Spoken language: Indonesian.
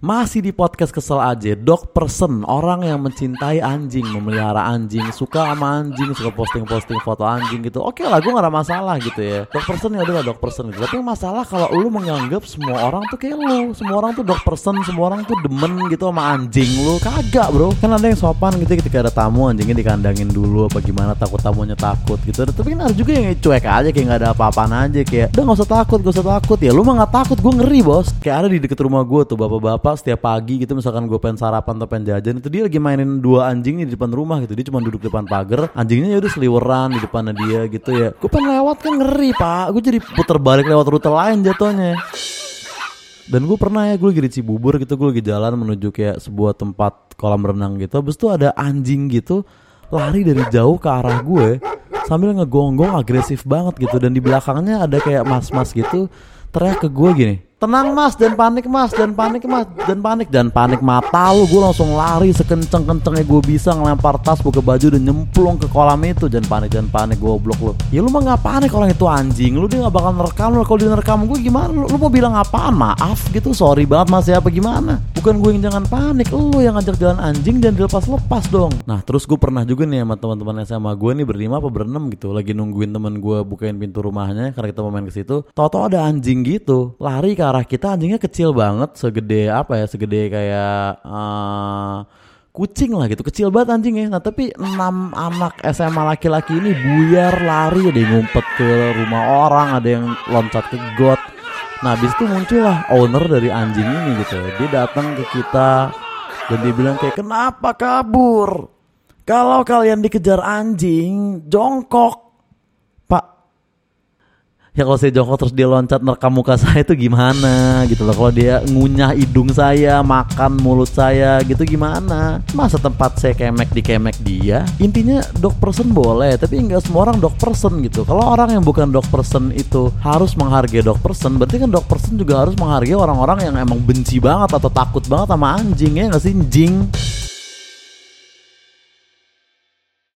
Masih di podcast kesel aja, dog person, orang yang mencintai anjing, memelihara anjing, suka sama anjing, suka posting-posting foto anjing gitu. Oke lah, gue gak ada masalah gitu ya. Dog person ya udahlah dog person gitu. Tapi masalah kalau lu menganggap semua orang tuh kayak lu, semua orang tuh dog person, semua orang tuh demen gitu sama anjing lu. Kagak bro, kan ada yang sopan gitu ketika ada tamu anjingnya dikandangin dulu apa gimana takut tamunya takut gitu. Tapi kan ada juga yang cuek aja kayak gak ada apa-apaan aja kayak udah gak usah takut, gak usah takut ya. Lu mah gak takut, gue ngeri bos. Kayak ada di deket rumah gue tuh bapak-bapak setiap pagi gitu misalkan gue pengen sarapan atau pengen jajan itu dia lagi mainin dua anjing di depan rumah gitu. Dia cuma duduk depan pagar anjingnya ya udah seliweran di depannya dia gitu ya. Gue pengen lewat kan ngeri pak. Gue jadi puter balik lewat rute lain jatuhnya. Dan gue pernah ya gue lagi di Cibubur gitu gue lagi jalan menuju kayak sebuah tempat kolam renang gitu. Habis itu ada anjing gitu lari dari jauh ke arah gue sambil ngegonggong agresif banget gitu. Dan di belakangnya ada kayak mas-mas gitu teriak ke gue gini tenang mas dan panik mas dan panik mas dan panik dan panik mata lu. Gue langsung lari sekenceng kencengnya gue bisa ngelempar tas buka baju dan nyemplung ke kolam itu. Dan panik dan panik gue blok lu. Ya lu mah nggak panik orang itu anjing? Lu dia nggak bakal nerekam lu kalau dia nerekam gue gimana? Lu, lu mau bilang apaan maaf gitu sorry banget mas ya apa gimana bukan gue yang jangan panik lu yang ngajak jalan anjing dan dilepas lepas dong. Nah terus gue pernah juga nih sama teman-teman SMA gue nih berlima apa berenam gitu lagi nungguin temen gue bukain pintu rumahnya karena kita mau main ke situ. Tau-tau ada anjing gitu lari ke arah kita anjingnya kecil banget segede apa ya segede kayak uh, kucing lah gitu kecil banget anjingnya. Nah tapi enam anak SMA laki-laki ini buyar lari ada yang ngumpet ke rumah orang ada yang loncat ke got nah habis itu muncullah owner dari anjing ini gitu. Dia datang ke kita dan dia bilang kayak kenapa kabur? Kalau kalian dikejar anjing jongkok ya kalau saya jongkok terus dia loncat nerekam muka saya itu gimana gitu loh. Kalau dia ngunyah hidung saya makan mulut saya gitu gimana? Masa tempat saya kemek di kemek dia? Intinya dog person boleh tapi nggak semua orang dog person gitu. Kalau orang yang bukan dog person itu harus menghargai dog person berarti kan dog person juga harus menghargai orang-orang yang emang benci banget atau takut banget sama anjing ya nggak sih jing